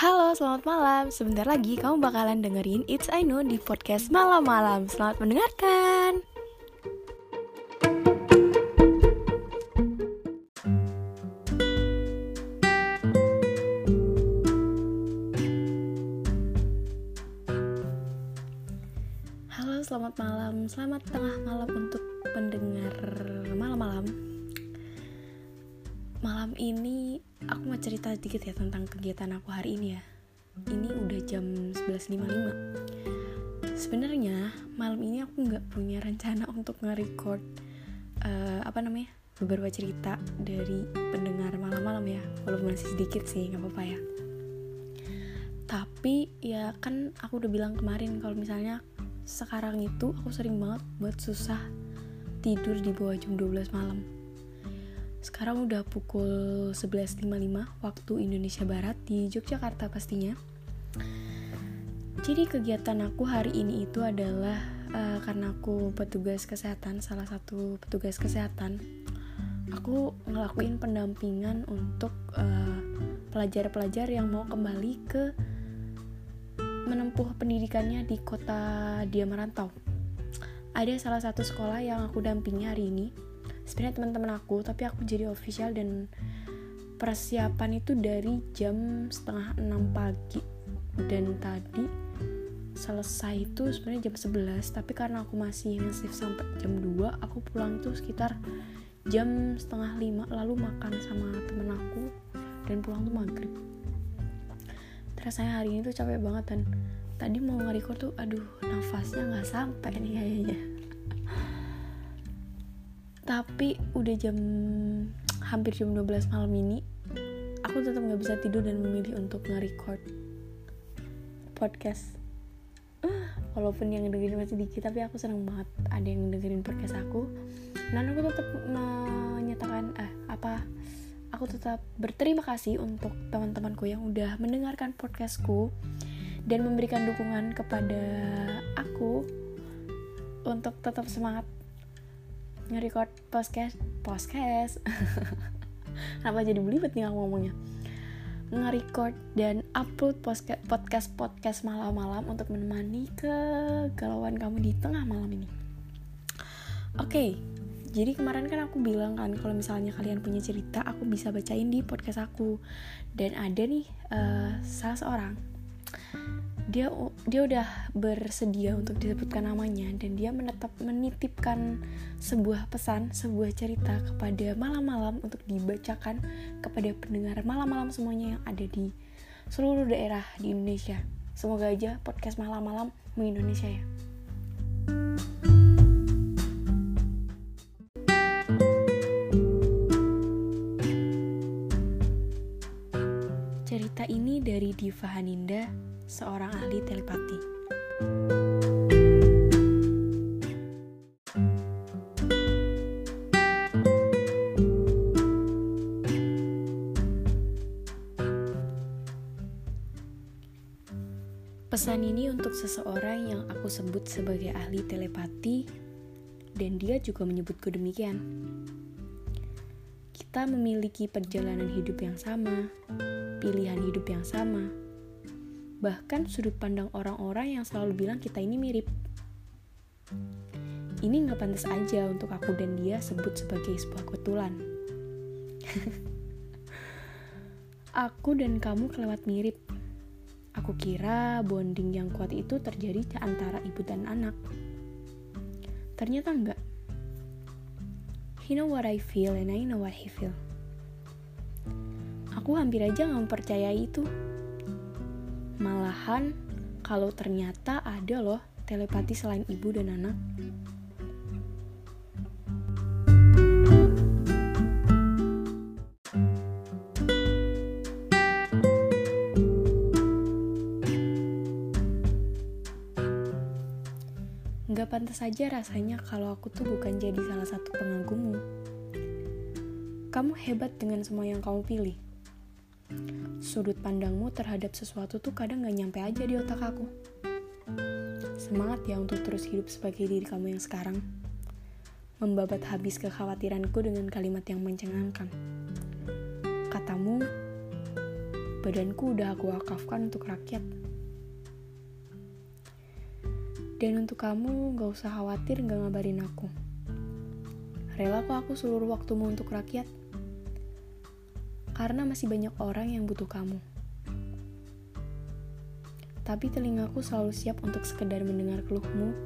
Halo, selamat malam. Sebentar lagi kamu bakalan dengerin It's I Know di podcast malam-malam. Selamat mendengarkan. Halo, selamat malam. Selamat tengah malam untuk pendengar malam-malam. Malam ini aku mau cerita sedikit ya tentang kegiatan aku hari ini ya. Ini udah jam 11.55. Sebenarnya malam ini aku nggak punya rencana untuk nge-record uh, apa namanya beberapa cerita dari pendengar malam-malam ya. Walaupun masih sedikit sih, nggak apa-apa ya. Tapi ya kan aku udah bilang kemarin kalau misalnya sekarang itu aku sering banget buat susah tidur di bawah jam 12 malam sekarang udah pukul 11.55 waktu Indonesia Barat di Yogyakarta pastinya. Jadi kegiatan aku hari ini itu adalah uh, karena aku petugas kesehatan, salah satu petugas kesehatan. Aku ngelakuin pendampingan untuk eh, pelajar-pelajar uh, yang mau kembali ke menempuh pendidikannya di kota dia merantau. Ada salah satu sekolah yang aku dampingi hari ini sebenarnya teman-teman aku tapi aku jadi official dan persiapan itu dari jam setengah enam pagi. Dan tadi selesai itu sebenarnya jam 11 tapi karena aku masih nge sampai jam 2 aku pulang itu sekitar jam setengah lima lalu makan sama temen aku dan pulang tuh maghrib. Rasanya hari ini tuh capek banget dan tadi mau nge tuh aduh nafasnya nggak sampai nih kayaknya tapi udah jam hampir jam 12 malam ini aku tetap nggak bisa tidur dan memilih untuk nge-record podcast. Walaupun yang dengerin masih dikit tapi aku seneng banget ada yang dengerin podcast aku. Dan aku tetap menyatakan eh apa aku tetap berterima kasih untuk teman-temanku yang udah mendengarkan podcastku dan memberikan dukungan kepada aku untuk tetap semangat nge-record podcast podcast. Kenapa jadi belibet nih aku ngomongnya? Nge-record dan upload podcast podcast malam-malam untuk menemani kegalauan kamu di tengah malam ini. Oke okay, jadi kemarin kan aku bilang kan kalau misalnya kalian punya cerita aku bisa bacain di podcast aku. Dan ada nih uh, salah seorang dia dia udah bersedia untuk disebutkan namanya dan dia menetap menitipkan sebuah pesan sebuah cerita kepada malam-malam untuk dibacakan kepada pendengar malam-malam semuanya yang ada di seluruh daerah di Indonesia. Semoga aja podcast malam-malam mengindonesia ya. Cerita ini dari Diva Haninda seorang ahli telepati. Pesan ini untuk seseorang yang aku sebut sebagai ahli telepati, dan dia juga menyebutku demikian. Kita memiliki perjalanan hidup yang sama, pilihan hidup yang sama, bahkan sudut pandang orang-orang yang selalu bilang kita ini mirip. Ini nggak pantas aja untuk aku dan dia sebut sebagai sebuah kebetulan. aku dan kamu kelewat mirip. Aku kira bonding yang kuat itu terjadi antara ibu dan anak. Ternyata enggak. He know what I feel and I know what he feel. Aku hampir aja nggak mempercayai itu. Malahan, kalau ternyata ada loh telepati selain ibu dan anak. Gak pantas saja rasanya kalau aku tuh bukan jadi salah satu pengagummu. Kamu hebat dengan semua yang kamu pilih sudut pandangmu terhadap sesuatu tuh kadang gak nyampe aja di otak aku. Semangat ya untuk terus hidup sebagai diri kamu yang sekarang. Membabat habis kekhawatiranku dengan kalimat yang mencengangkan. Katamu, badanku udah aku wakafkan untuk rakyat. Dan untuk kamu, gak usah khawatir gak ngabarin aku. Rela kok aku seluruh waktumu untuk rakyat. Karena masih banyak orang yang butuh kamu. Tapi telingaku selalu siap untuk sekedar mendengar keluhmu.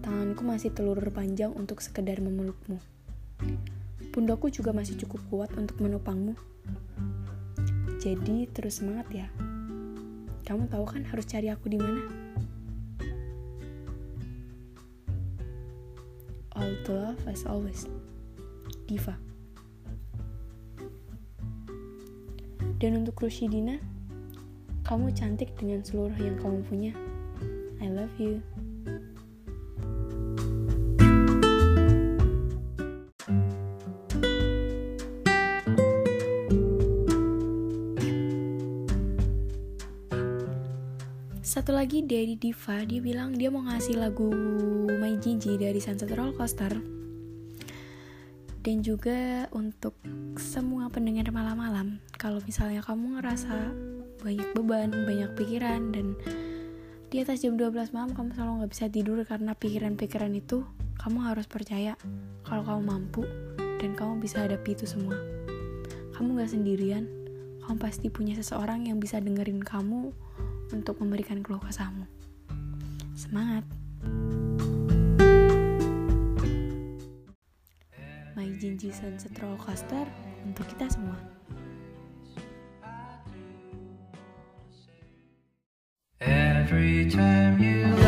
Tanganku masih telur panjang untuk sekedar memelukmu. Pundakku juga masih cukup kuat untuk menopangmu. Jadi terus semangat ya. Kamu tahu kan harus cari aku di mana? all the love as always. Diva. Dan untuk Rushidina, kamu cantik dengan seluruh yang kamu punya. I love you. Satu lagi dari Diva, dia bilang dia mau ngasih lagu My Gigi dari Sunset Roller Coaster. Dan juga untuk semua pendengar malam-malam, kalau misalnya kamu ngerasa banyak beban, banyak pikiran, dan di atas jam 12 malam kamu selalu nggak bisa tidur karena pikiran-pikiran itu, kamu harus percaya kalau kamu mampu dan kamu bisa hadapi itu semua. Kamu gak sendirian, kamu pasti punya seseorang yang bisa dengerin kamu untuk memberikan keluh kesahmu. Semangat! My Jinji Sunset Roller Coaster untuk kita semua. Every time you